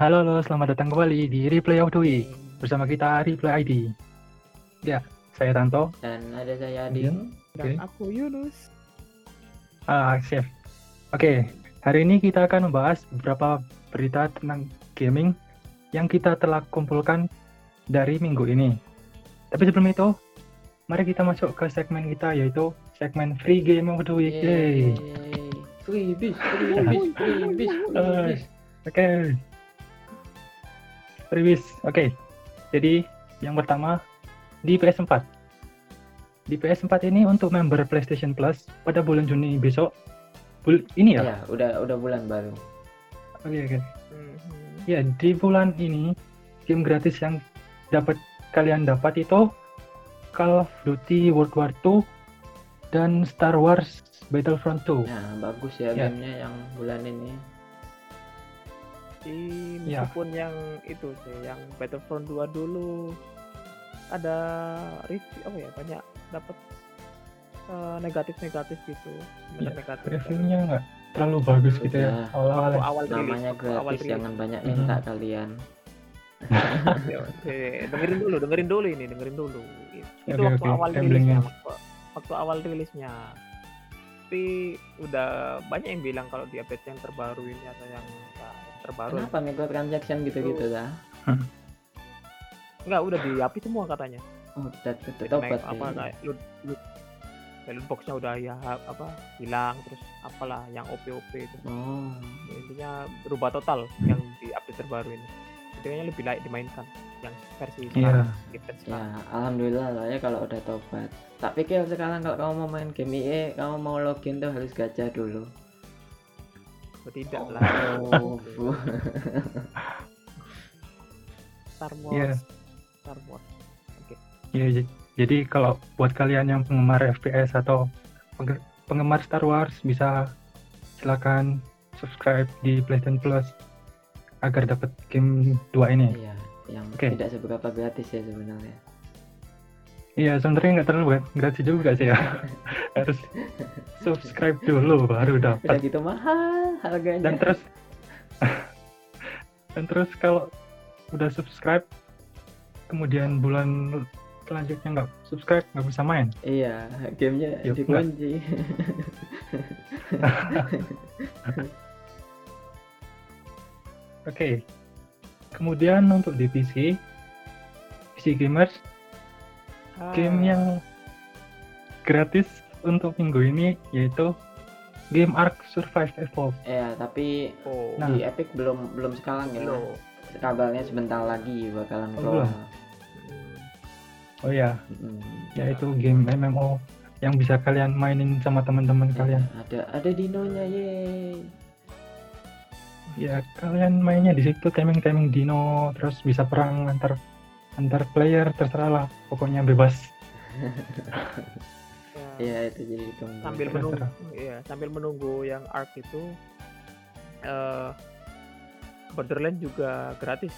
Halo, halo, selamat datang kembali di Replay of the Week bersama kita Replay ID. Ya, saya Tanto. Dan ada saya Ading. Dan Oke. aku Yunus. Ah, chef. Oke, hari ini kita akan membahas beberapa berita tentang gaming yang kita telah kumpulkan dari minggu ini. Tapi sebelum itu, mari kita masuk ke segmen kita yaitu segmen Free Game of the Week. Yeay. Freebies, freebies, freebies, freebies. Oke. Freebies. Oke. Jadi yang pertama di PS4. Di PS4 ini untuk member PlayStation Plus pada bulan Juni besok. Bul ini ya? Ya, udah udah bulan baru. Oke, oke. Mhm. Ya, di bulan ini game gratis yang dapat kalian dapat itu Call of Duty World War II dan Star Wars Battlefront 2. Nah, bagus ya, Ya. gamenya yang bulan ini. I- Ya. meskipun yang itu sih, yang Battlefront 2 dulu ada review apa ya banyak dapat negatif-negatif gitu, Ya, negatif. Reviewnya nggak terlalu bagus gitu ya Ya. awal-awal. Waktu awal rilis, Namanya awal gratis, rilis. jangan banyak Mhm. minta kalian. Ya, oke. dengerin dulu, dengerin dulu ini, dengerin dulu. Itu Oke, waktu oke, awal rilisnya, waktu, waktu awal rilisnya. Tapi udah banyak yang bilang kalau di update yang terbaru ini atau yang, ya, terbaru Kenapa microtransaction gitu-gitu Tuh. lah? enggak udah dihapus semua katanya. Oh, udah tobat naik apa kayak loot loot boxnya udah ya apa hilang terus apalah yang OP OP itu Oh, Ya, intinya berubah total yang di update terbaru ini intinya lebih layak dimainkan yang versi Iya. sekarang gitu ya sekarang alhamdulillah lah ya kalau udah tobat. Tak pikir sekarang kalau kamu mau main game IE, kamu mau login tuh harus gacha dulu. Oh, tidak lah Oh. Star Wars Iya. Star Wars oke Ya, j- jadi kalau buat kalian yang penggemar FPS atau pengge- penggemar Star Wars bisa silakan subscribe di PlayStation Plus agar dapat game 2 ini. Iya, yang Oke. tidak seberapa gratis ya sebenarnya. Iya, sebenarnya nggak terlalu gra- gratis juga sih ya. Harus subscribe dulu baru Udah dapat. gitu mahal harganya. Dan terus dan terus kalau udah subscribe kemudian bulan selanjutnya nggak subscribe nggak bisa main. Iya, gamenya Yuk, dikunci. Oke. Kemudian untuk di PC, PC gamers, game Ah, yang gratis untuk minggu ini yaitu game Ark Survive Evolved. Iya, tapi oh Nah. di Epic belum belum sekarang ya. belum. Kabarnya sebentar lagi bakalan Oh, keluar. belum. Oh ya, Mm. yaitu game MMO yang bisa kalian mainin sama teman-teman Iya, kalian. ada ada dinonya ye. Ya, kalian mainnya di situ timing-timing dino, terus bisa perang antar antar player terserah lah, pokoknya bebas. Ya, itu jadi ditunggu. sambil menunggu iya sambil menunggu yang arc itu eh Borderland juga gratis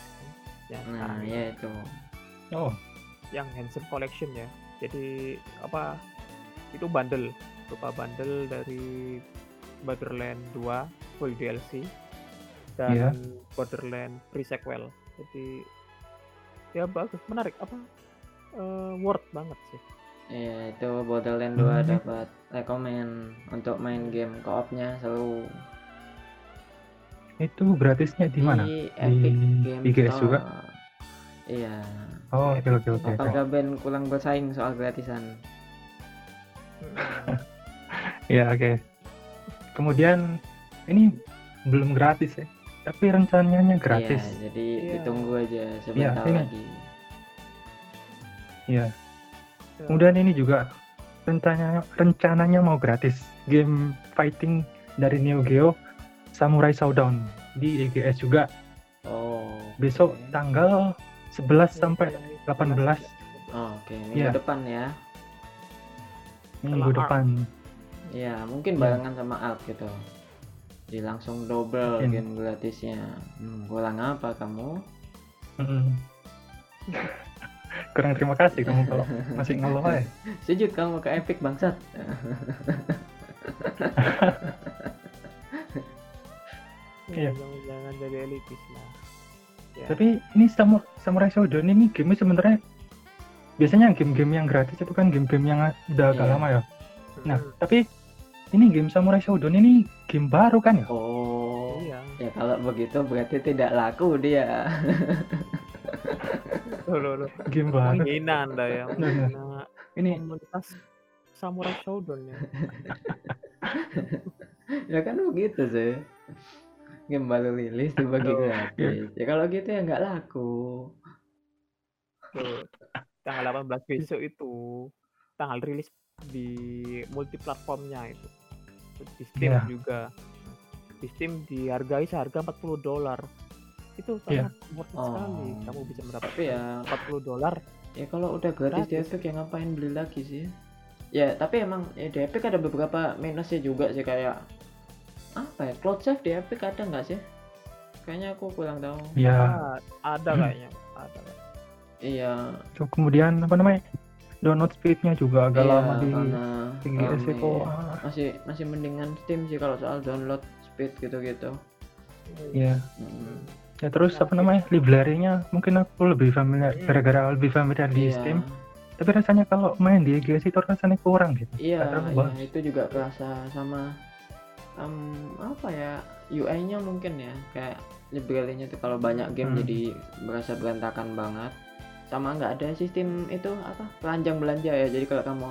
yang Nah, ya itu. Oh, yang Handsome Collection ya jadi apa itu bundle berupa bundle dari Borderland 2 full DLC dan Iya. Borderland pre-sequel jadi ya bagus menarik apa eh, worth banget sih Iya, itu Borderlands 2 Hmm. dapat rekomen untuk main game co-opnya seru. itu gratisnya di mana? Di Epic Game IGS Store. juga? Iya. Oh, oke oke oke. Apakah band kurang bersaing soal gratisan? Ya, oke. Kemudian ini belum gratis ya, tapi rencananya gratis. Iya, jadi Iya. ditunggu aja sebentar ini. lagi. Iya. Ya. Kemudian ini juga rencananya rencananya mau gratis game fighting dari Neo Geo Samurai Showdown di EGS juga Oh. besok oke. tanggal 11 sampai 18 Oh, Oke, minggu Iya. depan ya. minggu depan. Iya, mungkin Iya. barengan sama Ark gitu. Jadi langsung double Mungkin. game gratisnya. Hmm, kurang apa kamu? Mm-mm. Kurang terima kasih kamu kalau masih ngeluh ya. Sujud kamu ke Epic bangsat. Iya. jangan, jangan jadi elitis lah Ya. Tapi ini Samu- Samurai Shodown ini game sebenarnya biasanya game-game yang gratis itu kan game-game yang udah agak Iya. lama ya. Nah, Mm, tapi ini game Samurai Shodown ini game baru kan ya? Oh. iya Ya kalau begitu berarti tidak laku dia. loh loh loh Game baru. menghina anda ya Nah, nah. menghina Ini komunitas samurai shodown ya ya kan begitu sih. Game baru rilis dibagi gratis. Ya kalau gitu ya nggak laku. Tuh, tanggal 18 besok itu tanggal rilis di multi platformnya itu di Steam Iya. juga di Steam dihargai seharga 40 dolar itu Iya. sangat worth it sekali Oh. kamu bisa mendapatkan Tapi ya 40 dolar Ya kalau udah gratis di Gratis. Epic ya ngapain beli lagi sih? Ya tapi emang ya, di Epic ada beberapa minusnya juga sih kayak apa ya? Cloud save di Epic ada nggak sih? Kayaknya aku kurang tahu. ya Ah, ada Hmm. kayaknya ada Iya. kemudian apa namanya? Download speednya juga agak iya, lama di tinggi rame. SEO. Ah, Masih masih mendingan Steam sih kalau soal download speed gitu-gitu. Iya. Mm. Ya terus apa namanya? Library-nya mungkin aku lebih familiar Hmm. gara-gara lebih familiar di Iya. Steam. Tapi rasanya kalau main di EGS itu rasanya kurang gitu. Iya, iya, itu juga kerasa sama em, apa ya UI-nya mungkin ya kayak library-nya tuh kalau banyak game Hmm. jadi berasa berantakan banget sama nggak ada sistem itu apa keranjang belanja ya jadi kalau kamu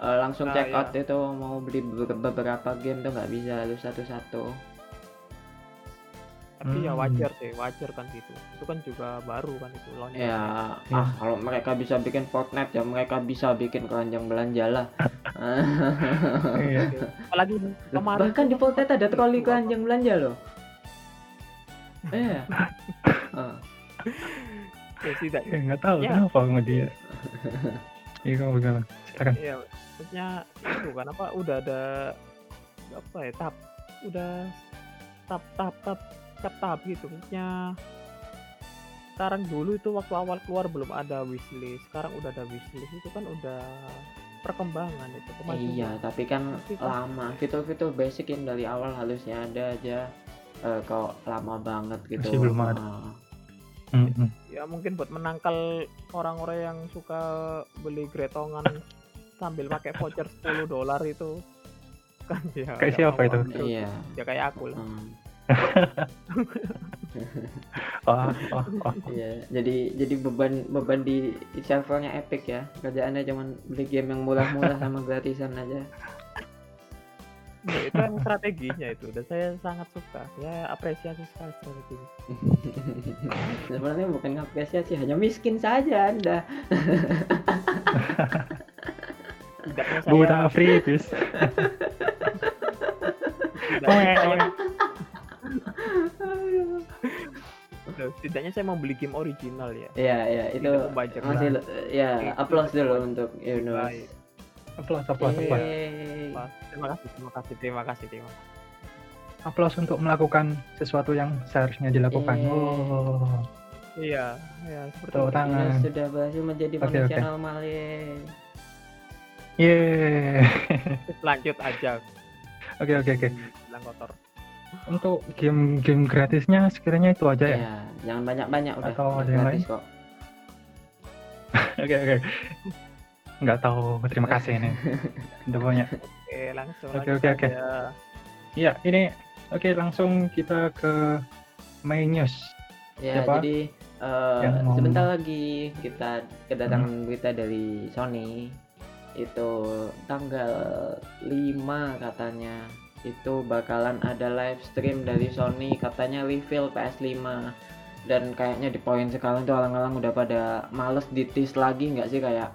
eh, langsung Ah, check iya. out itu mau beli be- beberapa game tuh nggak bisa harus satu-satu tapi ya Hmm. wajar sih wajar kan gitu itu kan juga baru kan itu launching ya Iya. ah kalau mereka bisa bikin Fortnite ya mereka bisa bikin keranjang belanja lah Iya. apalagi kemarin bahkan di kan Fortnite ada troli keranjang belanja loh iya Ah. Ya tidak Ya nggak tahu Ya. kenapa sama dia. Iya kamu gimana? Silakan. Iya, maksudnya itu kan apa udah ada apa ya tahap udah tahap tahap tahap tahap, tahap gitu maksudnya sekarang dulu itu waktu awal keluar belum ada wishlist sekarang udah ada wishlist itu kan udah perkembangan itu kemajuan Iya, tapi kan Tapi kan- lama. Fitur-fitur basic yang dari awal harusnya ada aja. Eh, kok lama banget gitu. Masih belum ada. Ah, Mm-mm. ya mungkin buat menangkal orang-orang yang suka beli gretongan sambil pakai voucher 10 dolar itu kan ya Kayak ya siapa itu? Iya. ya kayak aku lah Hmm, Wah, wah, wah. iya. Jadi jadi beban beban di, di servernya Epic ya. Kerjaannya cuman beli game yang murah-murah sama gratisan aja. Ya, itu yang strateginya itu dan saya sangat suka saya apresiasi sekali strateginya Sebenarnya bukan apresiasi, hanya miskin saja Anda. saya Buta Afritis. tidaknya saya, mau beli game original ya Iya, iya, itu masih ya Itu applause dulu untuk Yunus. Baik. Aplaus, aplaus, aplaus. Yeay. Wah, terima kasih terima kasih terima kasih terima kasih Aplaus untuk melakukan sesuatu yang seharusnya dilakukan. Yeay. Oh, iya ya seperti itu. tangan. Sudah berhasil menjadi Oke, manusia oke. normal yeay. lanjut aja Oke, oke, oke. bilang kotor Untuk game-game gratisnya sekiranya itu aja ya. Iya, jangan banyak-banyak udah. Atau ada yang lain? kok. Oke, oke. Nggak tahu. Terima kasih ini. Udah banyak. oke langsung Oke, oke, oke. Iya, ini oke langsung kita ke main news. Ya, Siapa? jadi eh, Yang mau- sebentar lagi kita kedatangan berita dari Sony itu tanggal 5 katanya itu bakalan ada live stream dari Sony katanya reveal PS5 dan kayaknya di poin sekarang tuh orang-orang udah pada males ditis lagi nggak sih kayak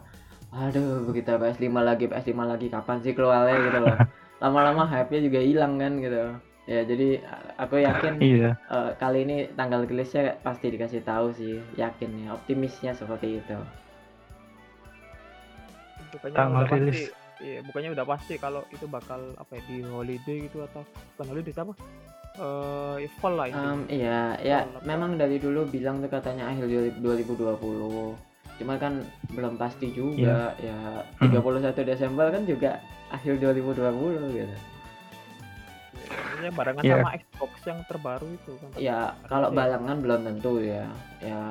aduh begitu PS5 lagi PS5 lagi. Kapan sih keluarnya gitu loh. Lama-lama hype-nya juga hilang kan gitu. Ya jadi aku yakin Iya. Eh, kali ini tanggal rilisnya pasti dikasih tahu sih yakin ya optimisnya seperti itu. Bukannya Tanggal udah pasti rilis. iya bukannya udah pasti kalau itu bakal apa ya di holiday gitu atau bukan holiday apa eh fall lah itu Em, iya ya memang dari dulu bilang tuh katanya akhir 2020 cuma kan belum pasti juga ya Hmm. 31 Desember kan juga akhir 2020 gitu Maksudnya barengan Iya. sama Xbox yang terbaru itu kan. ya kalau barengan belum tentu ya ya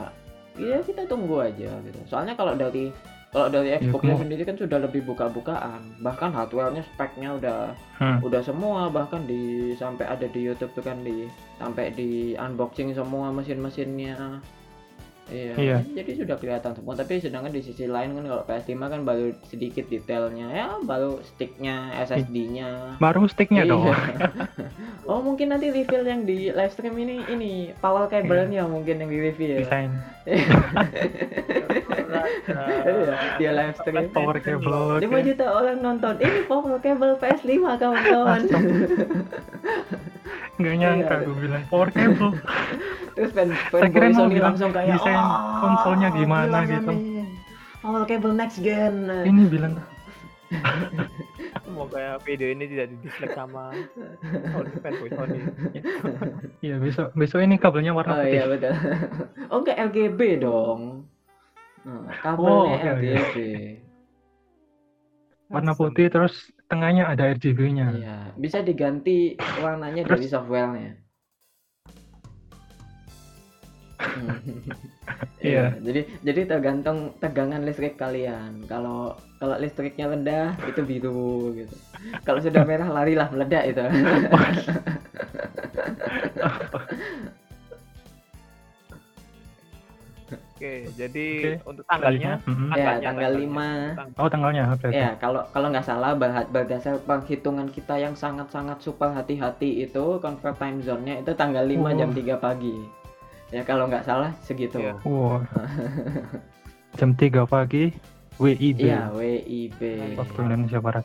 ya kita tunggu aja gitu soalnya kalau dari kalau dari Xbox mau- sendiri kan sudah lebih buka-bukaan bahkan hardware-nya speknya udah Hmm. udah semua bahkan di sampai ada di YouTube tuh kan di sampai di unboxing semua mesin-mesinnya iya, Iya. jadi sudah kelihatan semua tapi sedangkan di sisi lain kan kalau PS5 kan baru sedikit detailnya ya baru sticknya SSD-nya Baru sticknya Iya. dong. oh mungkin nanti reveal yang di live stream ini ini power cable-nya mungkin yang di review ya Desain Iya, dia live stream power cable. 5 oke. juta orang nonton ini power cable PS5 kawan-kawan Nggak nyangka Iya. gue bilang power cable. terus fan Saya kira mau bilang langsung kayak desain "Oh, konsolnya gimana gitu." Sony. power cable next gen Ini bilang Semoga ya video ini tidak di dislike sama Sony fanboy Sony. iya besok besok ini kabelnya warna oh putih. iya betul oh enggak RGB dong Nah, Oh, kabelnya oke, oke. RGB Warna putih terus tengahnya ada RGB-nya. Iya, bisa diganti warnanya Terus- dari softwarenya. Hmm. Iya. Jadi jadi tergantung tegangan listrik kalian. Kalau kalau listriknya rendah itu biru gitu. Kalau sudah merah larilah meledak itu. Oke, jadi Oke, untuk tanggalnya Mhm. ya, tanggalnya, tanggal tanggalnya. 5 Tang- Oh tanggalnya oke oke. Ya, kalau kalau nggak salah berdasar perhitungan kita yang sangat-sangat super hati-hati itu convert time zone-nya itu tanggal 5 jam Oh. 3 pagi. Ya kalau nggak salah segitu. Iya. Wow. Jam 3 pagi WIB. Iya, WIB. Waktu Indonesia Barat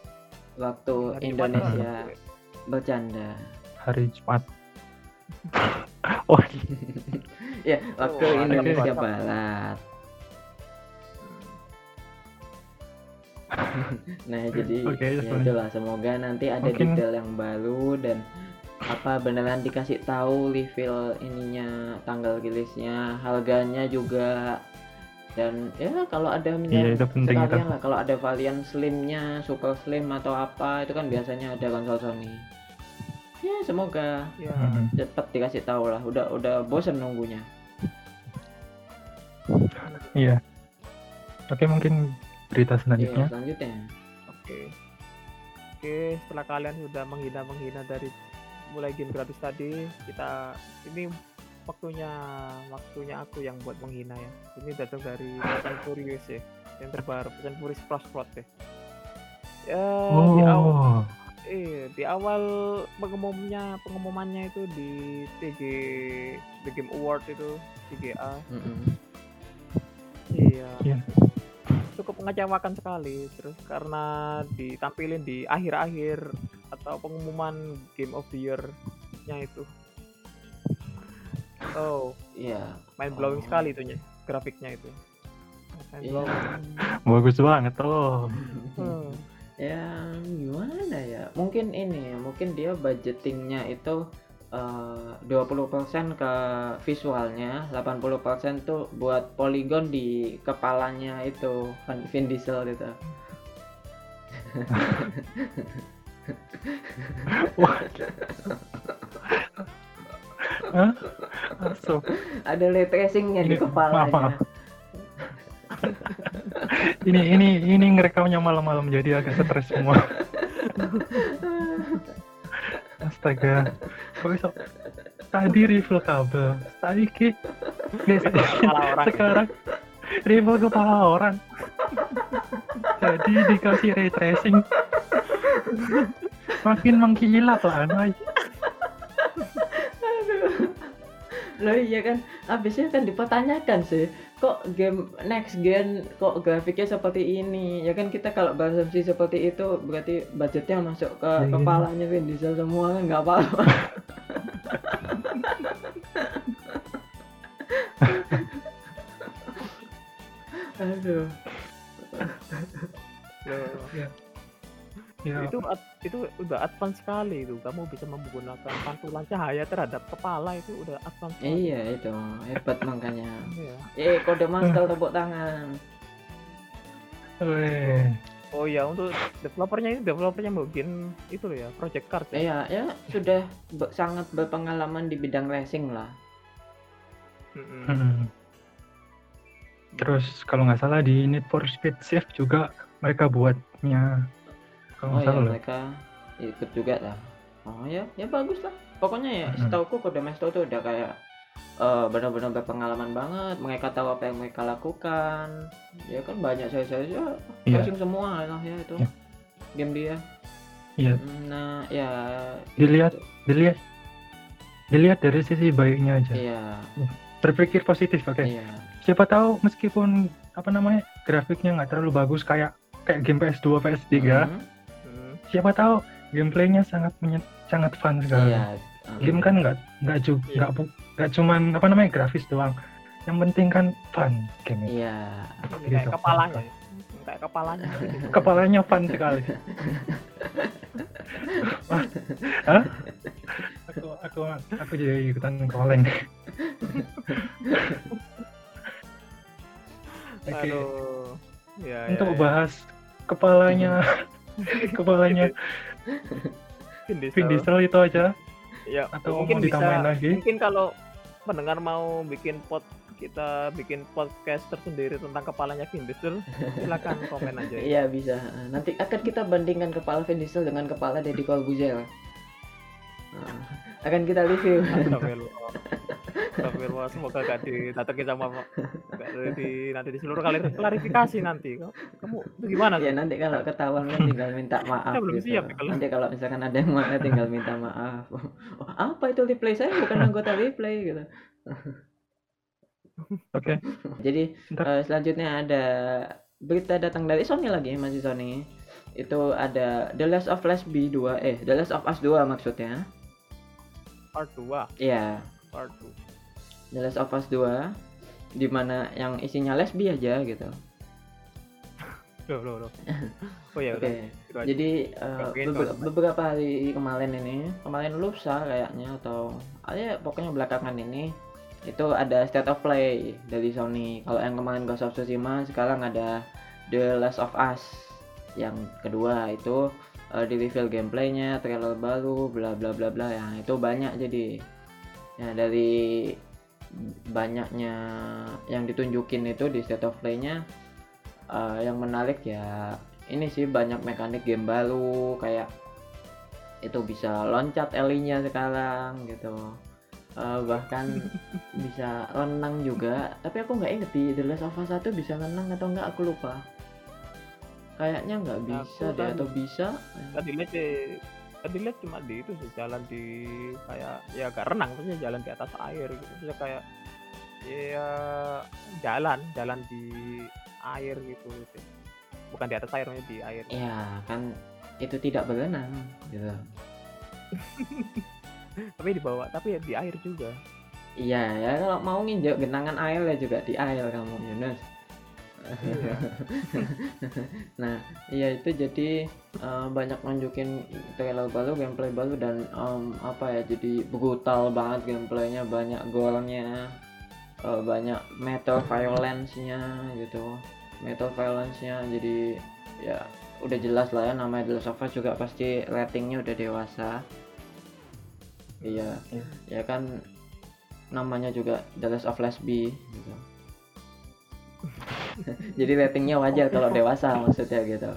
Waktu Hari Indonesia Jumat. bercanda. hari Jumat. oh, Ya, waktu Oh, Indonesia Barat. Nah, jadi Oke, ya itulah semoga nanti ada Mungkin- detail yang baru dan apa beneran dikasih tahu reveal ininya, tanggal rilisnya, harganya juga dan ya kalau ada Iya, penting itu. sekalian lah kalau ada varian slimnya, super slim atau apa itu kan biasanya ada konsol Sony. Ya semoga Ya, cepet dikasih tahu lah. Udah udah bosen nunggunya. Iya. Oke mungkin berita Iya, selanjutnya. selanjutnya. Oke. Oke, setelah kalian sudah menghina-menghina dari mulai game gratis tadi, kita ini waktunya waktunya aku yang buat menghina ya. Ini datang dari and Furious ya, yang terbaru and Furious Cross Road ya. Ya, di awal Oh, eh di awal pengumumnya pengumumannya itu di TG The Game Award itu TGA Mm-mm. iya Iya. cukup mengecewakan sekali terus karena ditampilin di akhir-akhir atau pengumuman Game of the Year-nya itu oh Iya. mind blowing Oh. sekali itunya grafiknya itu mind Iya. blowing bagus banget tuh. Hmm. Ya gimana ya? Mungkin ini, mungkin dia budgetingnya itu eh, 20% ke visualnya, 80% tuh buat poligon di kepalanya itu Vin Diesel itu. Hah? Masuk. Ada ray tracingnya di maaf, kepalanya. maaf. Ini ini ini ngerekamnya malam-malam jadi agak stres semua. Astaga. Besok tadi refill kabel. Tadi ki sekarang refill kepala orang. Jadi dikasih ray tracing. Makin mengkilap lah Anoy. Loh iya kan, habisnya kan dipertanyakan sih, kok game next gen kok grafiknya seperti ini? Ya kan kita kalau berasumsi seperti itu berarti budgetnya masuk ke Iya. kepalanya Vin Diesel semua kan nggak apa-apa. Aduh. Loh, Ya, itu itu udah advance sekali itu kamu bisa menggunakan pantulan cahaya terhadap kepala itu udah advance sekali. Iya itu hebat makanya. Iya. Eh kode master tepuk tangan. weh. Oh iya untuk developernya ini developernya mau bikin itu loh ya Project Cars ya. Iya, ya sudah be- sangat berpengalaman di bidang racing lah. Hmm. Terus kalau nggak salah di Need for Speed Shift juga mereka buatnya kalau Oh ya loh. mereka ikut juga lah. Oh ya, ya bagus lah. Pokoknya ya, Mm-mm. setauku Kodemesto tuh udah kayak eh, benar-benar berpengalaman banget. Mereka tahu apa yang mereka lakukan. Ya kan banyak saya saya ya, racing semua lah ya itu Iya. game dia. Iya, Nah ya dilihat dilihat dilihat dari sisi baiknya aja. Iya, Berpikir positif, oke. iya. Siapa tahu meskipun apa namanya grafiknya nggak terlalu bagus kayak kayak game PS2, PS3, Mhm. Hmm. Siapa tahu gameplaynya sangat sangat fun sekali. Iya. Game kan nggak nggak juga Iya. nggak bu- nggak cuman apa namanya grafis doang. Yang penting kan fun game itu. Iya. Gitu. kayak kepalanya. ya. Kayak kepalanya. Kepalanya fun sekali. Hah? Aku aku aku jadi ikutan koleng. Oke, Aduh. Ya, untuk ya, ya. bahas kepalanya kepalanya Vin Diesel. Vin Diesel itu aja Ya, atau mungkin mau ditambahin bisa lagi? mungkin kalau pendengar mau bikin pot kita bikin podcast tersendiri tentang kepalanya Vin Diesel silakan komen aja ya. Iya bisa. Nanti akan kita bandingkan kepala Vin Diesel dengan kepala Deddy Corbuzier. Nah, akan kita review. Astagfirullah. Semoga gak didatengin sama gak di nanti di seluruh kali klarifikasi nanti. Kamu, kamu itu gimana? ya nanti kalau ketahuan kan tinggal minta maaf. Kita belum gitu. siap kalau- Nanti kalau misalkan ada yang marah tinggal minta maaf. Oh, apa itu replay saya bukan anggota replay gitu. Oke, Jadi Ntar. eh, selanjutnya ada berita datang dari Sony lagi masih Sony. Itu ada The Last of Us 2 eh The Last of Us 2 maksudnya. Part 2, Iya. part 2. The Last of Us 2 di mana yang isinya lesbi aja gitu. Loh, loh, loh. Oh ya Oke. udah. Jadi eh, Oke, beber- kalau- beberapa hari kemarin ini, kemarin lusa kayaknya atau ah, ya pokoknya belakangan ini itu ada state of play dari Sony. Kalau yang kemarin Ghost of Tsushima, sekarang ada The Last of Us. Yang kedua itu eh, di reveal gameplaynya, trailer baru, bla bla bla bla ya. Itu banyak jadi. Ya dari banyaknya yang ditunjukin itu di state of play-nya eh, yang menarik ya ini sih banyak mekanik game baru kayak itu bisa loncat Ellie-nya sekarang gitu Eh, bahkan bisa renang juga tapi aku nggak inget di The Last of Us 1 bisa renang atau nggak aku lupa kayaknya nggak bisa Aku deh kan- atau bisa Tadi lihat di tadi lihat cuma di itu sih jalan di kayak ya agak renang maksudnya jalan di atas air gitu. Maksudnya kayak ya jalan jalan di air gitu, gitu. Bukan di atas air maksudnya di air. ya kan itu tidak berenang gitu Tapi di bawah, tapi ya di air juga. iya ya kalau mau nginjak genangan air ya juga di air kamu Yunus Iya. nah iya itu jadi eh, banyak nunjukin trailer baru gameplay baru dan em, apa ya jadi brutal banget gameplaynya banyak gore-nya eh, banyak metal violence-nya gitu metal violence-nya jadi ya udah jelas lah ya namanya The Last of Us juga pasti ratingnya udah dewasa iya Iya. ya kan namanya juga The Last of Lesbi gitu jadi ratingnya wajar kalau dewasa maksudnya gitu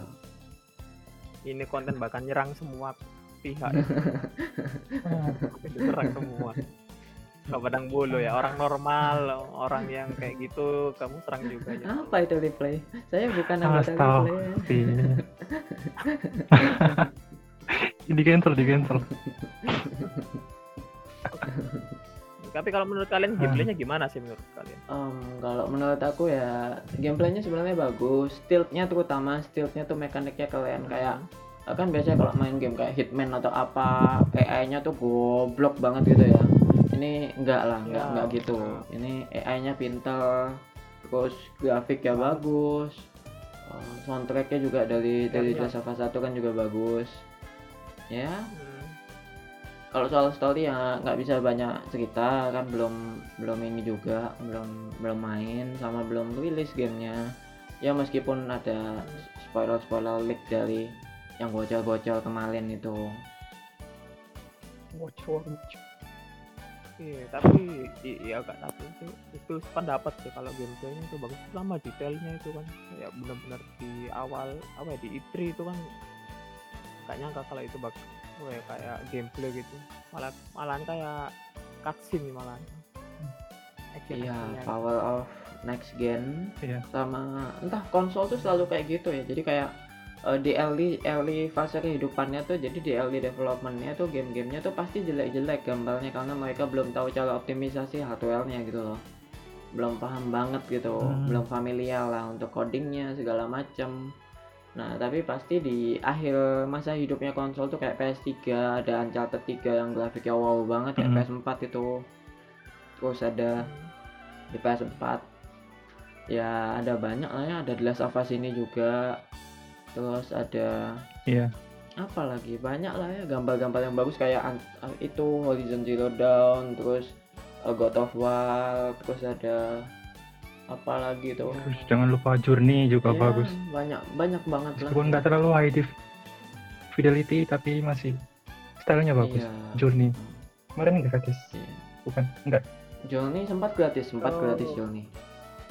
Ini konten bakal nyerang semua pihak. Diserang semua. Gak padang bulu ya orang normal, orang yang kayak gitu kamu serang juga ya. apa itu replay saya bukan anggota replay di cancel, di cancel. Tapi kalau menurut kalian gameplaynya gimana sih menurut kalian? Em, kalau menurut aku ya gameplaynya sebenarnya bagus. Stealth-nya terutama stealth-nya tuh mekaniknya keren. Kayak kan biasanya kalau main game kayak Hitman atau apa AI-nya tuh goblok banget gitu ya. Ini enggak lah enggak Ya, enggak gitu. ini AI-nya pintar terus grafiknya bagus. Eh, soundtracknya juga dari dari Ya, ya. Us 1 kan juga bagus. Ya Hmm. Kalau soal story ya nggak bisa banyak cerita kan belum belum ini juga belum belum main sama belum rilis gamenya. Ya meskipun ada spoiler spoiler leak dari yang bocor-bocor kemarin itu. Bocor bocor iya tapi iya agak tapi itu itu pendapat sih kalau gameplaynya itu bagus. Lama detailnya itu kan. Kayak benar-benar di awal apa ya di E3 itu kan gak nyangka kalau itu bagus Wah, kayak gameplay gitu malah malah kayak cutscene malah iya actionnya. power of next gen Iya. sama entah konsol tuh selalu kayak gitu ya jadi kayak eh, di early early fase kehidupannya tuh jadi di early developmentnya tuh game-gamenya tuh pasti jelek-jelek gambarnya karena mereka belum tahu cara optimisasi hardware-nya gitu loh belum paham banget gitu Hmm. belum familiar lah untuk codingnya segala macam nah tapi pasti di akhir masa hidupnya konsol tuh kayak PS3 ada Uncharted 3 yang grafiknya wow banget kayak Hmm. PS4 itu terus ada di PS4 ya ada banyak lah ya ada The Last of Us ini juga terus ada Iya. apa lagi banyak lah ya gambar-gambar yang bagus kayak itu Horizon Zero Dawn terus uh, God of War terus ada apa lagi tuh Terus jangan lupa Journey juga Ya, bagus. banyak banyak banget lah Meskipun nggak terlalu high def- fidelity tapi masih stylenya bagus. Iya. Journey. Kemarin gratis. Iya. Bukan? Enggak. Journey sempat gratis sempat Oh. gratis Journey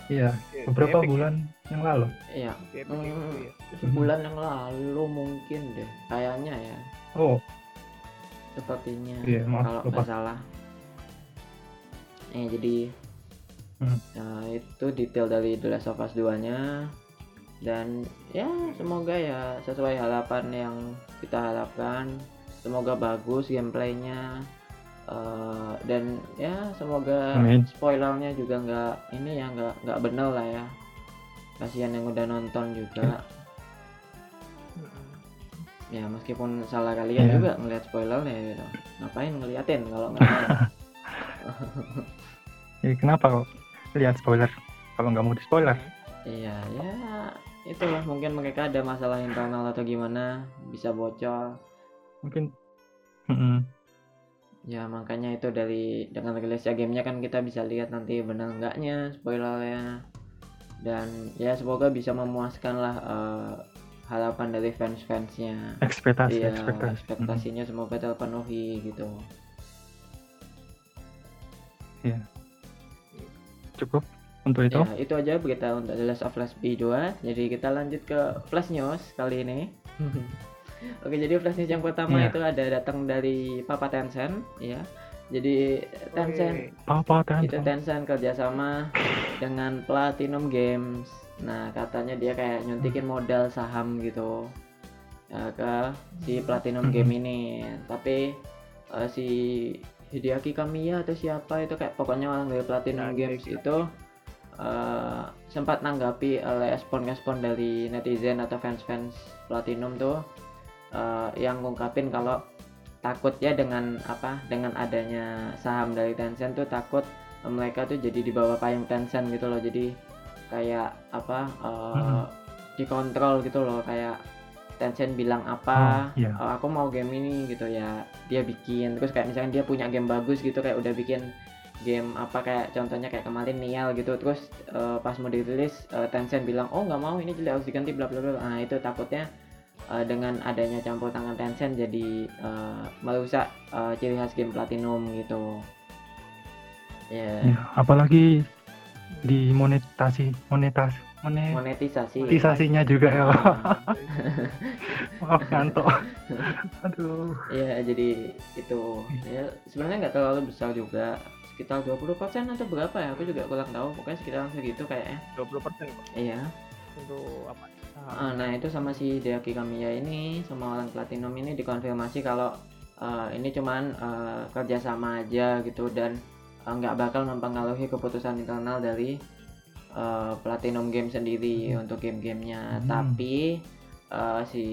Iya. Iya, Beberapa Epic. bulan yang lalu. iya Epic Hmm. itu ya. sebulan yang lalu mungkin deh kayaknya ya Oh, sepertinya Iya, maaf, kalau lupa. nggak salah eh jadi Hmm. nah, itu detail dari The Last of Us 2 nya dan ya semoga ya sesuai harapan yang kita harapkan semoga bagus gameplaynya eh, dan ya semoga Amin. spoilernya juga nggak ini ya nggak nggak bener lah ya kasihan yang udah nonton juga Mm-mm. ya meskipun salah kalian Iya. juga ngelihat spoiler ya gitu. ngapain ngeliatin kalau nggak Ya, kenapa kok lihat spoiler? Kalau nggak mau di spoiler, iya ya itulah. Mungkin mereka ada masalah internal atau gimana. Bisa bocor. Mungkin. Ya makanya itu dari dengan rilisnya gamenya kan kita bisa lihat nanti benar enggaknya spoilernya. Dan ya semoga bisa memuaskan lah eh, harapan dari fans-fansnya. Ekspektasi, iya ekspektasi. ekspektasinya semoga terpenuhi gitu. Mm-mm. Cukup untuk itu. Ya, itu aja berita untuk The Last of Us B2. Jadi kita lanjut ke Flash News kali ini. Oke, jadi Flash News yang pertama Iya. itu ada datang dari Papa Tencent, ya. Jadi Tencent Papa kan. itu Tencent kerjasama dengan Platinum Games. Nah, katanya dia kayak nyuntikin modal saham gitu ya, ke si Platinum Mhm. Game ini. Tapi eh, si Hideaki Kamiya atau siapa itu kayak pokoknya orang dari Platinum Ya, Games itu eh, sempat nanggapi oleh respon-respon dari netizen atau fans-fans Platinum tuh eh, yang ngungkapin kalau takut ya dengan apa dengan adanya saham dari Tencent tuh takut mereka tuh jadi di bawah payung Tencent gitu loh jadi kayak apa eh, Mhm. dikontrol gitu loh kayak Tencent bilang apa Oh, iya. "Oh, aku mau game ini gitu ya. Dia bikin terus kayak misalkan dia punya game bagus gitu kayak udah bikin game apa kayak contohnya kayak kemarin Nial gitu. Terus eh, pas mau dirilis eh, Tencent bilang oh nggak mau ini jelek harus diganti bla bla bla. Nah itu takutnya eh, dengan adanya campur tangan Tencent jadi eh, merusak eh, ciri khas game Platinum gitu. Ya. Ya, apalagi di monetasi, monetas, monet, monetisasi. monetisasinya juga ya. Maaf ngantuk. Aduh. ya jadi itu. Ya sebenarnya nggak terlalu besar juga. Sekitar 20% atau berapa ya? Aku juga kurang tahu. Pokoknya sekitar segitu kayaknya. 20% kok. Iya. Untuk apa? Ah, nah itu sama si Deaki Kamiya ini sama orang Platinum ini dikonfirmasi kalau eh, ini cuman eh, kerjasama aja gitu dan eh, nggak bakal mempengaruhi keputusan internal dari eh, Platinum Game sendiri Hmm. untuk game-gamenya Hmm. tapi eh, si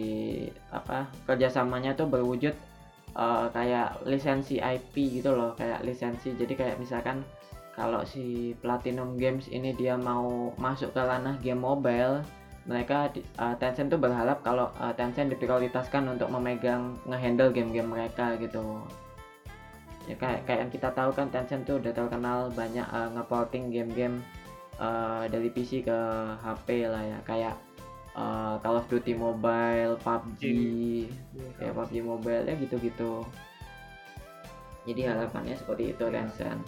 apa kerjasamanya tuh berwujud eh, kayak lisensi IP gitu loh kayak lisensi jadi kayak misalkan kalau si Platinum Games ini dia mau masuk ke ranah game mobile mereka uh, Tencent tuh berharap kalau uh, Tencent diprioritaskan untuk memegang ngehandle game-game mereka gitu ya kayak kayak yang kita tahu kan Tencent tuh udah terkenal banyak uh, ngeporting game-game eh, dari PC ke HP lah ya kayak eh, Call of Duty Mobile, PUBG, Iya, kayak PUBG Mobile ya gitu-gitu. Jadi harapannya seperti itu Iya. Tencent.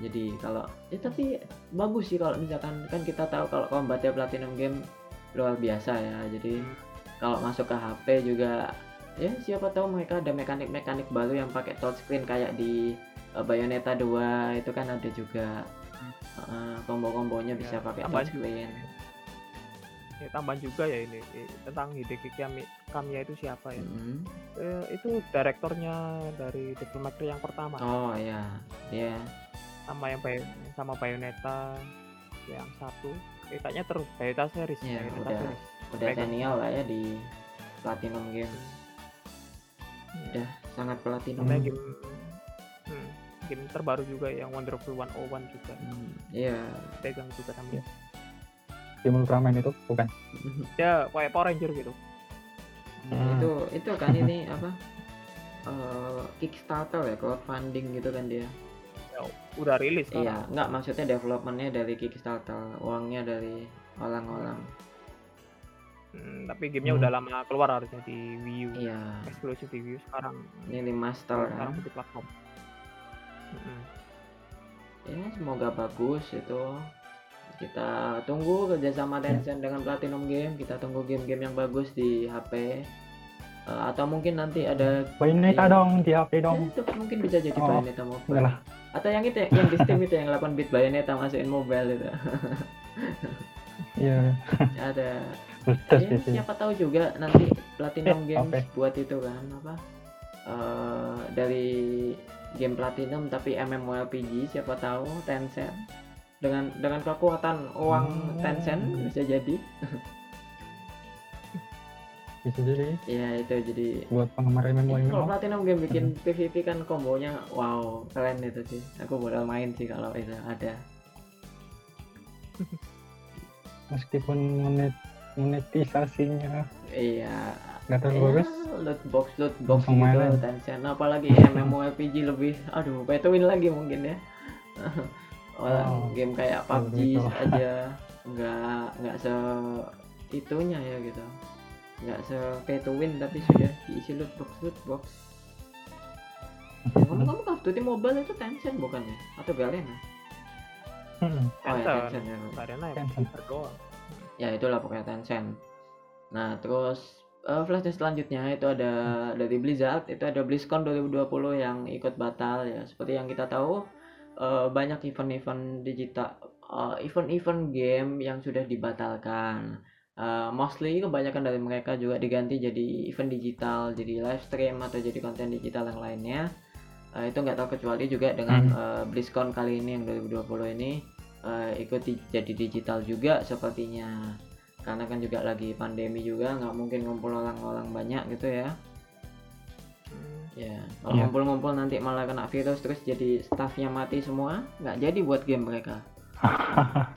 Jadi kalau ya tapi bagus sih kalau misalkan kan kita tahu kalau combatnya Platinum Game luar biasa ya. Jadi Hmm. kalau masuk ke HP juga ya siapa tahu mereka ada mekanik-mekanik baru yang pakai touchscreen kayak di uh, Bayonetta 2 itu kan ada juga Uh, combo-kombonya bisa Ya, pakai juga. touchscreen. Ya, tambahan juga ya ini eh, tentang Hideki Kami, Kamiya itu siapa ya? Mm. Eh, itu direktornya dari Devil May Cry yang pertama Oh ya, dia sama yang Bay- sama Bayonetta yang satu eh, kayaknya terus Bayonetta series Iya, Bayonetta udah. series udah Pegang. senior lah ya di Platinum Game. Iya. Udah sangat Platinum. Hmm. game hmm, game terbaru juga yang Wonderful 101 juga Hmm, Iya. pegang juga namanya Game Ultraman itu bukan. ya kayak Power Ranger gitu Hmm. Itu itu kan ini apa? eh, Kickstarter ya, crowdfunding gitu kan dia. udah rilis kan Iya, nggak maksudnya developmentnya dari Kickstarter, uangnya dari orang-orang. Hmm, tapi gamenya Hmm. udah lama keluar harusnya di Wii U Iya, eksklusif di Wii U sekarang ini remaster sekarang kan. di platform Mm-mm. Ya semoga bagus itu. Kita tunggu kerjasama Tencent dengan Platinum Game. Kita tunggu game-game yang bagus di HP. Eh, atau mungkin nanti ada Bayonetta Iya. dong di HP ya, dong. itu mungkin bisa jadi Oh, Bayonetta mobile. Lah. Atau yang itu ya, yang di Steam itu yang 8 bit Bayonetta masukin mobile itu. Iya. ada Terus ya, siapa tahu juga nanti Platinum Eh, Games apa? buat itu kan apa eh, dari game Platinum tapi MMORPG siapa tahu Tencent. Dengan dengan kekuatan uang Hmm. Tencent bisa jadi. Bisa jadi. Ya itu jadi. Buat penggemar MMO kalau. Platinum game bikin PVP kan kombonya wow keren itu sih. Aku modal main sih kalau itu ada. Meskipun monet monetisasinya iya nggak terlalu Ya, bagus. loot box loot box Langsung gitu mainin. Tencent apalagi MMORPG lebih aduh pay to win lagi mungkin ya orang Oh, game kayak PUBG gitu. aja nggak nggak se itunya ya gitu nggak se pay to win tapi sudah diisi loot box loot box ngomong-ngomong Call of Duty Mobile itu Tencent bukan ya atau Garena Hmm. oh ya Tencent. Tencent ya Karena ya Tencent. Ya itulah pokoknya Tencent. Nah terus eh, flash news selanjutnya itu ada dari Blizzard itu ada BlizzCon 2020 yang ikut batal ya. Seperti yang kita tahu eh, banyak event-event digital eh, event-event game yang sudah dibatalkan. Eh, mostly kebanyakan dari mereka juga diganti jadi event digital jadi live stream atau jadi konten digital yang lainnya. Eh, itu nggak tahu kecuali juga dengan eh, BlizzCon kali ini yang 2020 ini eh, ikut di- jadi digital juga sepertinya karena kan juga lagi pandemi juga nggak mungkin ngumpul orang-orang banyak gitu ya ya kalau Iya. ngumpul-ngumpul nanti malah kena virus terus jadi staffnya mati semua nggak jadi buat game mereka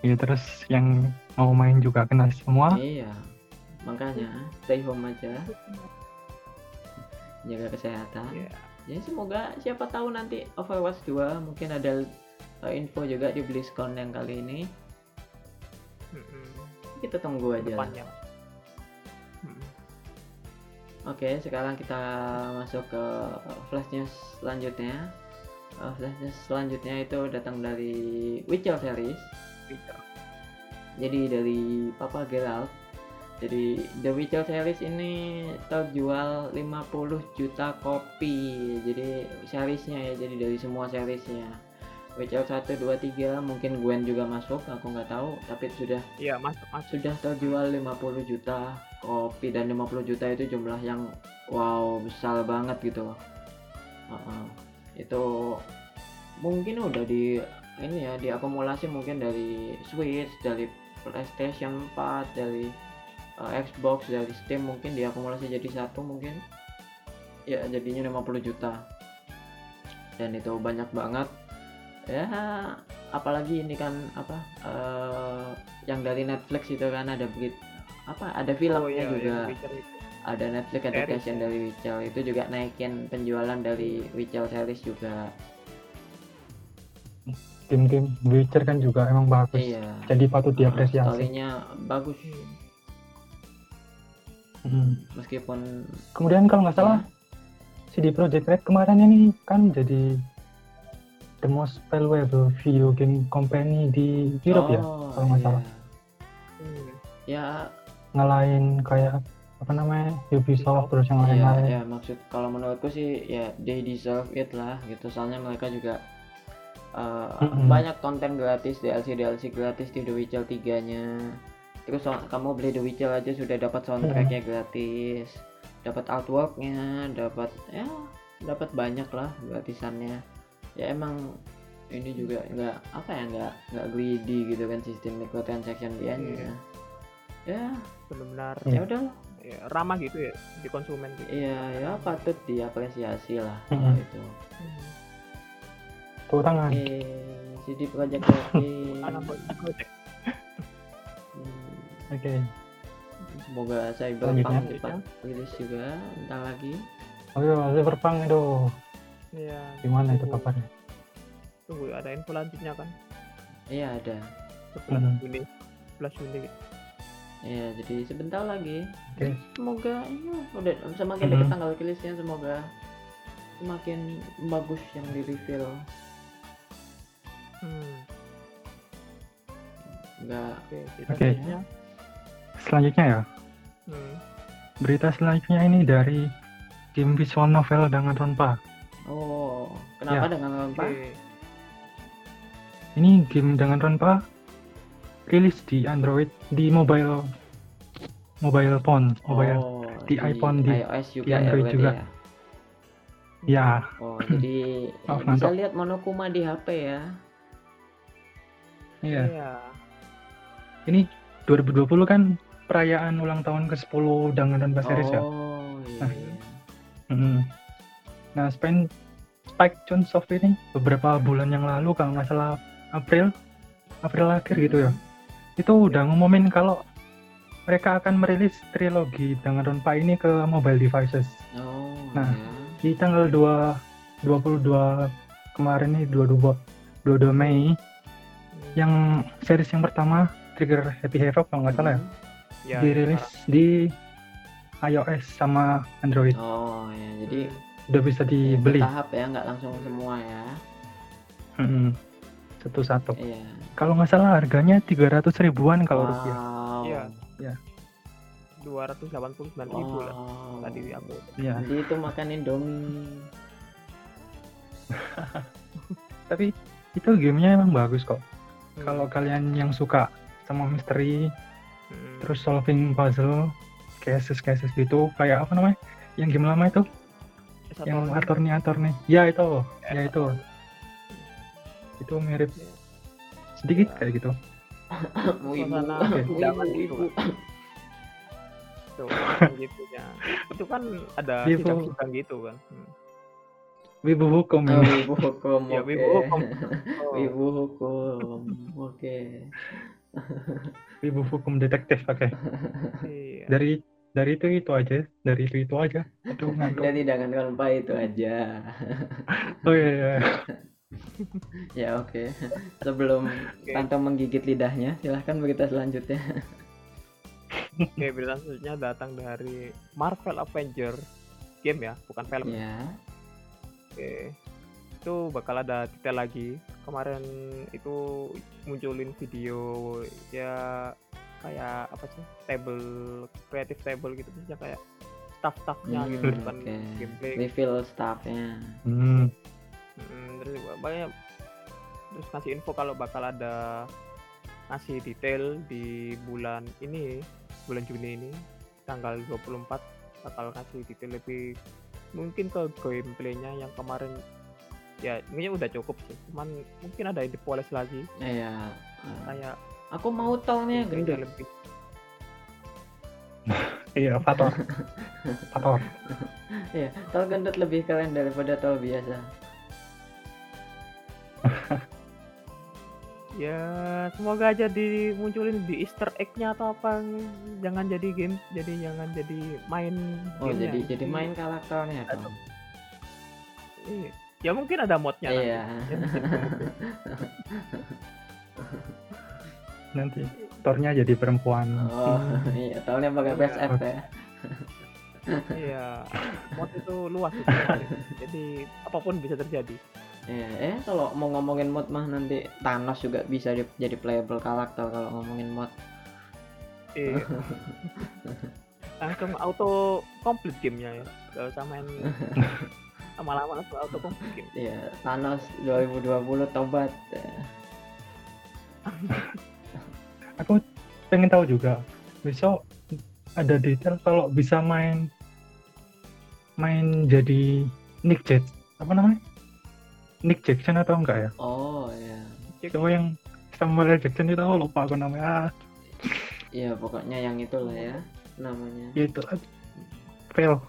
Iya terus yang mau main juga kena semua. iya makanya stay home aja jaga kesehatan Iya. ya semoga siapa tahu nanti Overwatch 2 mungkin ada uh, info juga di BlizzCon yang kali ini Mm-mm. kita tunggu aja lah. depannya Mm. Oke, sekarang kita masuk ke flash news selanjutnya. Uh, flash news selanjutnya itu datang dari Witcher series. Witcher. Jadi dari Papa Geralt. Jadi The Witcher series ini terjual 50 juta kopi. Jadi seriesnya ya, jadi dari semua seriesnya. Witcher 1, 2, 3 mungkin Gwen juga masuk, aku nggak tahu, tapi sudah. Iya masuk masuk. Sudah terjual 50 juta kopi dan 50 juta itu jumlah yang wow besar banget gitu Heeh. itu mungkin udah di ini ya diakumulasi mungkin dari Switch dari PlayStation 4 dari uh, Xbox dari Steam mungkin diakumulasi jadi satu mungkin. Ya jadinya 50 juta. Dan itu banyak banget ya apalagi ini kan apa eh, yang dari Netflix itu kan ada berit apa ada filmnya oh iya juga iya, ada Netflix adaptation ya. dari Witcher itu juga naikin penjualan dari Witcher series juga game-game Witcher kan juga emang bagus. iya Jadi patut diapresiasi. storynya bagus Hmm. meskipun Kemudian kalau nggak salah CD Projekt Red kemarin ini kan jadi the most valuable video game company di Europe ya, Oh, kalau nggak iya. salah. Hmm. ya Ngalahin kayak apa namanya Ubisoft terus yang Iya, lain-lain. ya maksud kalau menurutku sih ya they deserve it lah gitu. Soalnya mereka juga uh, Mm-mm. banyak konten gratis DLC DLC gratis di The Witcher 3-nya. Terus so- kamu beli The Witcher aja sudah dapat soundtracknya gratis, dapat artworknya, dapat ya dapat banyak lah gratisannya. Ya emang ini juga nggak apa ya nggak nggak greedy gitu kan sistem microtransaction dia Iya. Ya benar-benar ya udah ya, ramah gitu ya di konsumen gitu. Iya, ya patut diapresiasi lah Mm-mm. kalau itu. Hmm. Tepuk tangan. Oke, CD project. Hmm, Oke. Semoga Cyberpunk Selanjutnya. cepat rilis juga bentar lagi. Oke, Cyberpunk itu Iya. gimana itu tunggu- kabarnya? Tunggu ada info lanjutnya kan. Iya ada. 11 Hmm. Juni. 11 Juni gitu. Iya, jadi sebentar lagi. Oke. Semoga iya, udah semakin Mhm. dekat tanggal rilisnya semoga semakin bagus yang di reveal. Hmm. Enggak Oke, kita Oke. selanjutnya. Selanjutnya ya, Hmm. berita selanjutnya ini dari game visual novel Danganronpa. Oh, kenapa Ya. dengan Rompa? Oke. Ini game Danganronpa rilis di Android di mobile mobile phone, mobile. Oh, di iPhone, di- iOS juga di ya Android berarti juga. ya? Ya, Oh, jadi Maaf, bisa lihat Monokuma di HP ya. iya. Iya. Ini 2020 kan perayaan ulang tahun ke-10 Danganronpa series ya. Oh, iya. Nah. iya. Mm. Nah, Spike, Spike Chunsoft ini beberapa bulan yang lalu kalau nggak salah April, April akhir gitu ya. Itu udah ngumumin kalau mereka akan merilis trilogi Danganronpa ini ke mobile devices. Oh, Nah. ya. Di tanggal 2 22 kemarin nih 22 22 Mei Hmm. yang series yang pertama Trigger Happy Havoc kalau nggak salah ya, Ya, dirilis di iOS sama Android. Oh, ya. Jadi Udah bisa ya, dibeli bertahap ya, nggak langsung semua ya. Satu-satu. Iya. Kalau nggak salah harganya 300 ribuan kalau rupiah. Wow. Iya. Ya. 289 ribu lah Wow. tadi aku. Iya. Nanti itu makan Indomie. Tapi itu gamenya emang bagus kok. Hmm. Kalau kalian yang suka sama misteri, Hmm. terus solving puzzle, cases-cases gitu, kayak apa namanya? Yang game lama itu, Satu yang orang attorney attorney. Ya itu, ya itu. Itu mirip sedikit kayak gitu. Suasana zaman gitu, wibu. tuh gitu ya. Itu kan ada Wibu. sidang-sidang gitu kan. Hmm. Wibu hukum Oh, ini. wibu hukum. Ya, oke. wibu hukum. Oh. Wibu hukum. Oke. Wibu hukum detektif oke. Iya. Dari dari itu itu aja, dari itu itu aja. Aduh ngantuk. Jadi jangan lupa itu aja. Oh iya, iya. Ya oke. Sebelum Tanto menggigit lidahnya, silahkan berita selanjutnya. Oke, berita selanjutnya datang dari Marvel Avenger game ya, bukan film. ya. Oke. Itu bakal ada detail lagi. Kemarin itu munculin video ya kayak apa sih? Table creative table gitu ya kayak staff-staffnya gitu Hmm, bukan oke. gameplay. Reveal staffnya. Hmm. Hmm, terus banyak terus ngasih info kalau bakal ada ngasih detail di bulan ini bulan Juni ini tanggal 24 bakal ngasih detail lebih mungkin ke gameplaynya yang kemarin ya ini udah cukup sih cuman mungkin ada yang dipoles lagi Iya. kayak Aku mau tolnya gameplaynya gendut. lebih Iya, Fator. Fator. Iya, tol gendut lebih keren daripada tol biasa. ya semoga aja dimunculin di Easter egg-nya atau apa jangan jadi game jadi jangan jadi main Oh, jadi jadi main karakternya dong. Iya. ya mungkin ada modnya nanti. Iya. Nanti Thornya jadi perempuan. Oh, Hmm. iya, tahunnya pakai PSF ya. Iya, mod itu luas itu. Jadi apa pun bisa terjadi. Iya, eh kalau mau ngomongin mod mah nanti Thanos juga bisa di- jadi playable karakter kalau ngomongin mod. Iya. langsung auto complete gamenya ya. Gak usah main lama-lama langsung auto complete game. Iya, Thanos 2020 tobat. Ya. Aku pengen tahu juga. Besok ada detail kalau bisa main main jadi Nick Jet apa namanya? Nick Jackson atau enggak ya? Oh, ya. Cuma yang Samuel L. Jackson itu aku lupa aku namanya. Ah, Iya, pokoknya yang itulah ya namanya. itu fail.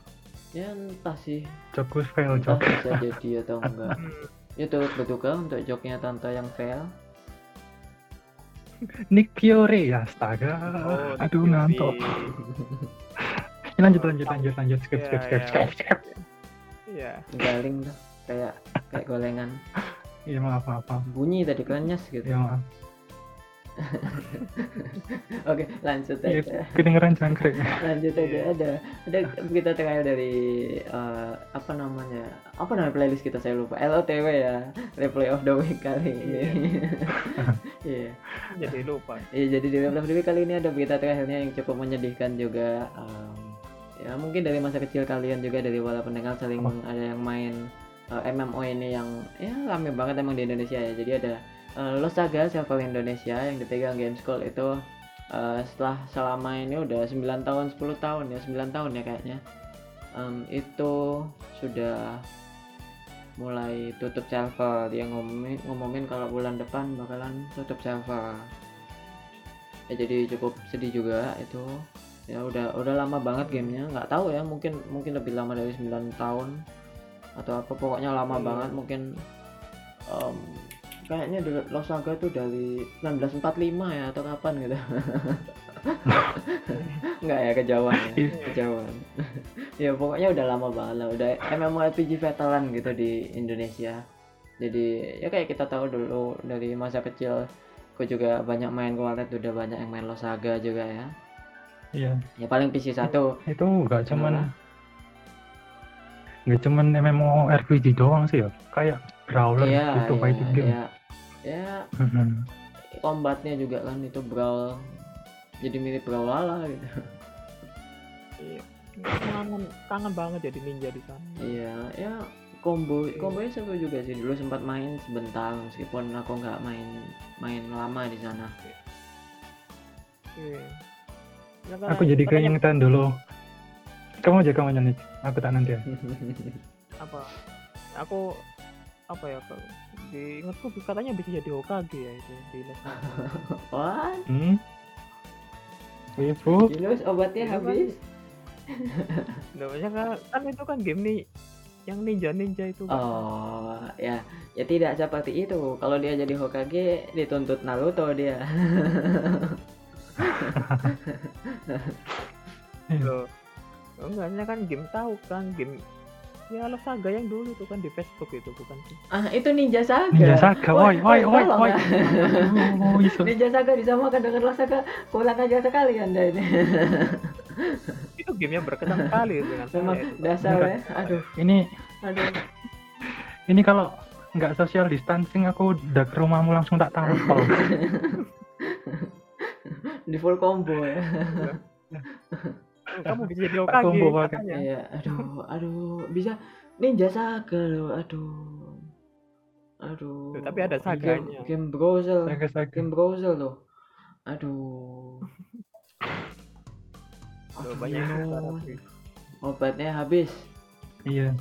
Ya entah sih, Jokus fail entah jok. bisa jadi atau enggak. Hmm, Ya berduka untuk joknya Tante yang fail. Nick Fiore ya astaga. Oh, Aduh Nick ngantuk. Fury. Ini lanjut lanjut lanjut lanjut skip Iya, skip skip iya. skip skip. Iya. Galing tuh, kayak kayak golengan. Iya maaf maaf. Bunyi tadi krenyes gitu. Iya maaf. Oke, lanjut Iya aja. kedengeran jangkrik. lanjut aja Iya. ada ada berita terakhir dari eh, apa namanya apa namanya playlist kita saya lupa LOTW ya replay of the week kali ini iya Jadi lupa. Iya, jadi di replay of the week kali ini ada berita terakhirnya yang cukup menyedihkan juga Em, ya mungkin dari masa kecil kalian juga dari wala pendengar sering Apa? ada yang main eh, MMO ini yang ya rame banget emang di Indonesia ya jadi ada eh, Lost Saga server Indonesia yang dipegang Game School itu eh, setelah selama ini udah 9 tahun 10 tahun ya 9 tahun ya kayaknya. Em, itu sudah mulai tutup server. Dia ngumumin ngumumin kalau bulan depan bakalan tutup server. Ya jadi cukup sedih juga itu. Ya udah udah lama banget gamenya. Nggak tahu ya mungkin mungkin lebih lama dari 9 tahun atau apa. Pokoknya lama Iya. banget mungkin em, kayaknya The Lost Saga tuh dari 1945 ya atau kapan gitu nggak ya kejauhan ya Iya. kejauhan ya pokoknya udah lama banget lah udah MMORPG veteran gitu di Indonesia jadi ya kayak kita tahu dulu dari masa kecil aku juga banyak main warnet udah banyak yang main Lost Saga juga ya Iya. ya paling PC satu Itu nggak cuman nggak cuman MMORPG doang sih ya. Kayak brawler iya gitu iya, fighting game. iya. Ya combatnya juga kan itu brawl jadi mirip Brawlhalla gitu Iya. Kangen, kangen banget jadi ninja di sana. iya ya combo combonya seru juga sih dulu sempat main sebentar meskipun aku nggak main main lama di sana Iya. Ya, kan, Aku jadi keingetan dulu. Kamu aja kamu nyanyi. Aku tak nanti ya. apa? Aku apa ya kalau diingatku katanya bisa jadi Hokage ya itu di wah Hmm? Ibu, Yunus obatnya Itu kan- habis. Loh, ya kan, kan itu kan game nih yang ninja-ninja itu kan. oh ya. Ya tidak seperti itu. Kalau dia jadi Hokage dituntut Naruto dia. Loh. Oh, enggak, ini kan game tahu kan game ya Lost Saga yang dulu tuh kan di Facebook itu bukan sih. ah itu Ninja Saga Ninja Saga. Woi, woi, woi, woi. Oh, iso. Ninja Saga disamakan dengan Saga kurang aja sekali anda ini Itu game yang berkesan sekali dengan saya memang itu. dasar ya aduh Ini aduh ini kalau nggak social distancing aku udah ke rumahmu langsung tak tampol. di full combo ya Kamu bisa jadi Hokage pakai. katanya. Iya, aduh aduh bisa Ninja Saga loh aduh aduh tapi ada Game- saganya. game browser Saga saga. game browser loh aduh Aduh, banyak sih. obatnya habis Iya.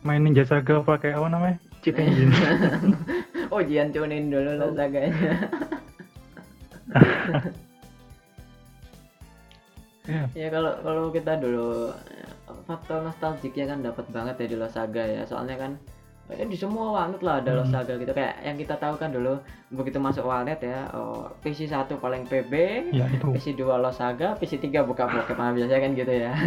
Main Ninja Saga pakai apa namanya? Cheat engine. oh jangan tunin dulu lah saganya Iya. ya kalau kalau kita dulu eh, faktor nostalgiknya kan dapat banget ya di Lost Saga ya soalnya kan ya di semua warnet lah ada Hmm. Saga gitu kayak yang kita tahu kan dulu begitu masuk warnet ya oh, PC 1 paling PB Ya itu. PC 2 Lost Saga PC 3 buka Pokemon biasanya kan gitu ya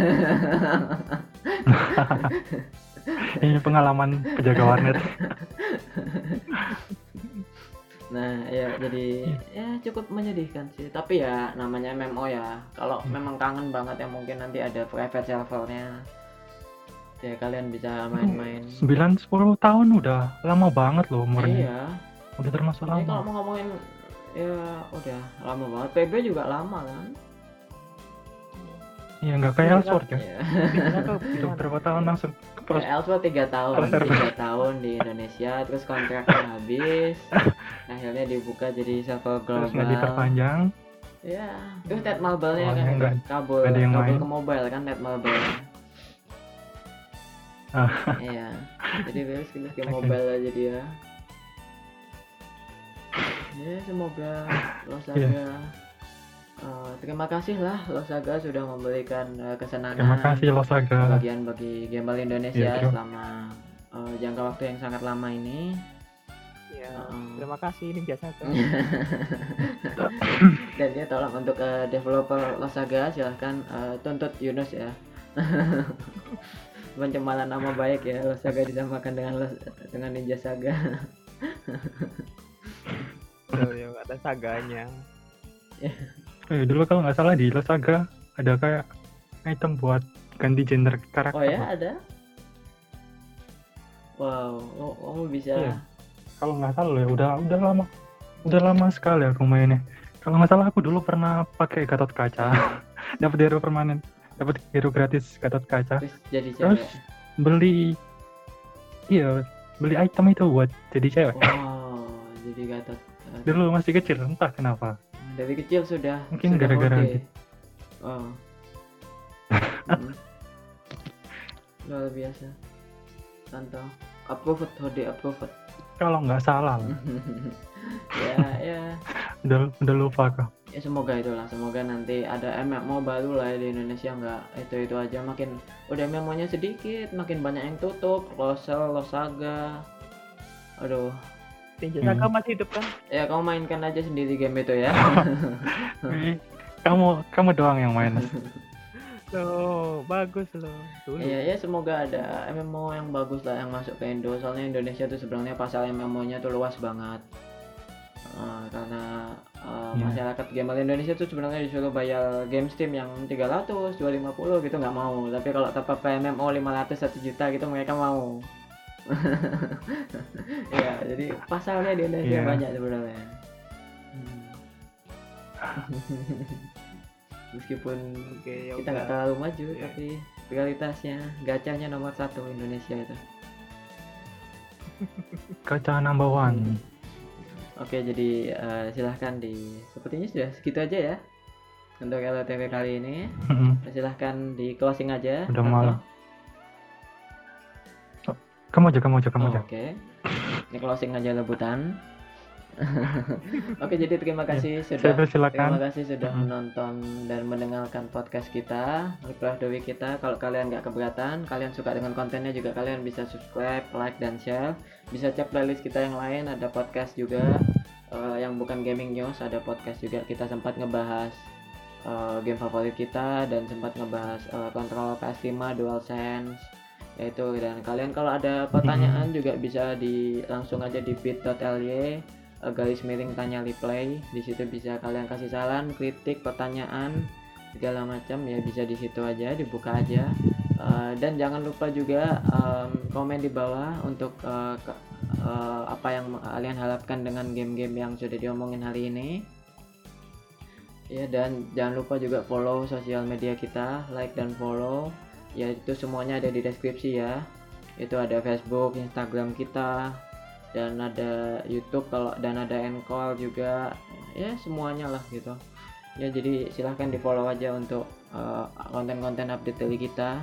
Ini pengalaman penjaga warnet. Nah, ya jadi ya cukup menyedihkan sih. Tapi ya namanya MMO ya. Kalau Hmm. memang kangen banget ya mungkin nanti ada private servernya. Ya kalian bisa main-main. 9 10 tahun udah lama banget loh umurnya. Iya. Udah termasuk Ini kalau lama. mau ngomongin ya udah lama banget. PB juga lama kan. Iya nggak kayak Elsword ya. Mana? berapa tahun langsung Ya, Elsewhere tiga tahun, tiga tahun di Indonesia, terus kontraknya habis, akhirnya dibuka jadi server Terus nggak global. diperpanjang. Ya, terus Ted Marble-nya Oh, kan ya, nggak- kabel, ada yang kabel main. ke mobile kan Ted Marble. Ah. Iya, jadi terus kita ke mobile aja dia. Ya semoga Losaga Iya. Eh, terima kasih lah Losaga sudah memberikan eh, kesenangan Terima kasih Losaga. bagian bagi gamer Indonesia terima- selama eh, jangka waktu yang sangat lama ini. Ya, Heeh. terima kasih ini biasa. Dan dia tolong untuk eh, developer Losaga silahkan eh, tuntut Yunus ya. Pencemaran nama baik ya Losaga disamakan dengan Los- dengan Ninja Saga. Tuh, yang ada saganya. Eh, dulu kalau nggak salah di Losaga ada kayak item buat ganti gender karakter. Oh ya ada? Wow, oh, kamu bisa. Iya. Kalau nggak salah ya udah udah lama udah lama sekali aku mainnya. Kalau nggak salah aku dulu pernah pakai Gatot Kaca, dapat hero permanen, dapat hero gratis Gatot Kaca. Terus jadi Terus beli iya beli item itu buat jadi cewek. Wow, jadi gatot. Dulu masih kecil entah kenapa. Dari kecil sudah. Mungkin gara-gara gitu. Oh. Hmm. Luar biasa. Mantap. Approved, hode approved. Kalau nggak salah lah. ya, ya. udah udah lupa kok. ya semoga itulah semoga nanti ada MMO baru lah ya di Indonesia nggak itu itu aja makin udah MMO nya sedikit makin banyak yang tutup Losel Losaga aduh Hmm. Saga masih hidup kan? ya kamu mainkan aja sendiri game itu ya kamu kamu doang yang main. Loh, bagus loh. Iya ya semoga ada MMO yang bagus lah yang masuk ke Indo soalnya Indonesia tuh sebenarnya pasal MMO nya tuh luas banget Eh, karena eh, Iya. masyarakat gamer Indonesia tuh sebenarnya disuruh bayar game Steam yang 300, 250 gitu nggak mau tapi kalau up MMO 500 1 juta gitu mereka mau ya jadi pasalnya di Indonesia Iya. banyak sebenarnya Hmm. meskipun Oke, ya kita nggak terlalu maju Iya. tapi prioritasnya gacanya nomor satu Indonesia itu Kaca number one. oke jadi eh, silahkan di sepertinya sudah segitu aja ya untuk LTV kali ini silahkan di closing aja Udah malam. Kamu aja, kamu aja, kamu Oh, aja. oke ini closing aja lebutan oke jadi terima kasih sudah Saya Terima kasih sudah Mm-mm. menonton dan mendengarkan podcast kita, the Week kita. Kalau kalian nggak keberatan, kalian suka dengan kontennya juga kalian bisa subscribe, like dan share. Bisa cek playlist kita yang lain, ada podcast juga eh, yang bukan gaming news, ada podcast juga. Kita sempat ngebahas eh, game favorit kita dan sempat ngebahas eh, controller PS5 DualSense yaitu dan kalian kalau ada pertanyaan juga bisa di langsung aja di bit.ly eh, garis miring tanya replay. Di situ bisa kalian kasih saran kritik pertanyaan segala macam. Ya bisa di situ aja dibuka aja. Eh, dan jangan lupa juga em, komen di bawah untuk eh, ke- eh, apa yang kalian harapkan dengan game-game yang sudah diomongin hari ini. Ya dan jangan lupa juga follow sosial media kita like dan follow ya itu semuanya ada di deskripsi ya. Itu ada Facebook Instagram kita dan ada YouTube kalau dan ada Encore juga. Ya semuanya lah gitu. Ya jadi silahkan di follow aja untuk uh, konten-konten update dari kita.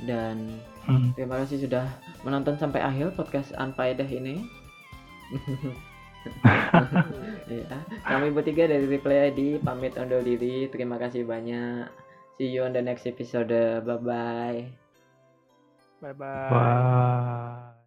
Dan Hmm. terima kasih sudah menonton sampai akhir podcast Unfaedah ini. Ya kami bertiga dari Replay ID pamit undur diri. Terima kasih banyak see you on the next episode bye bye Bye bye. Bye.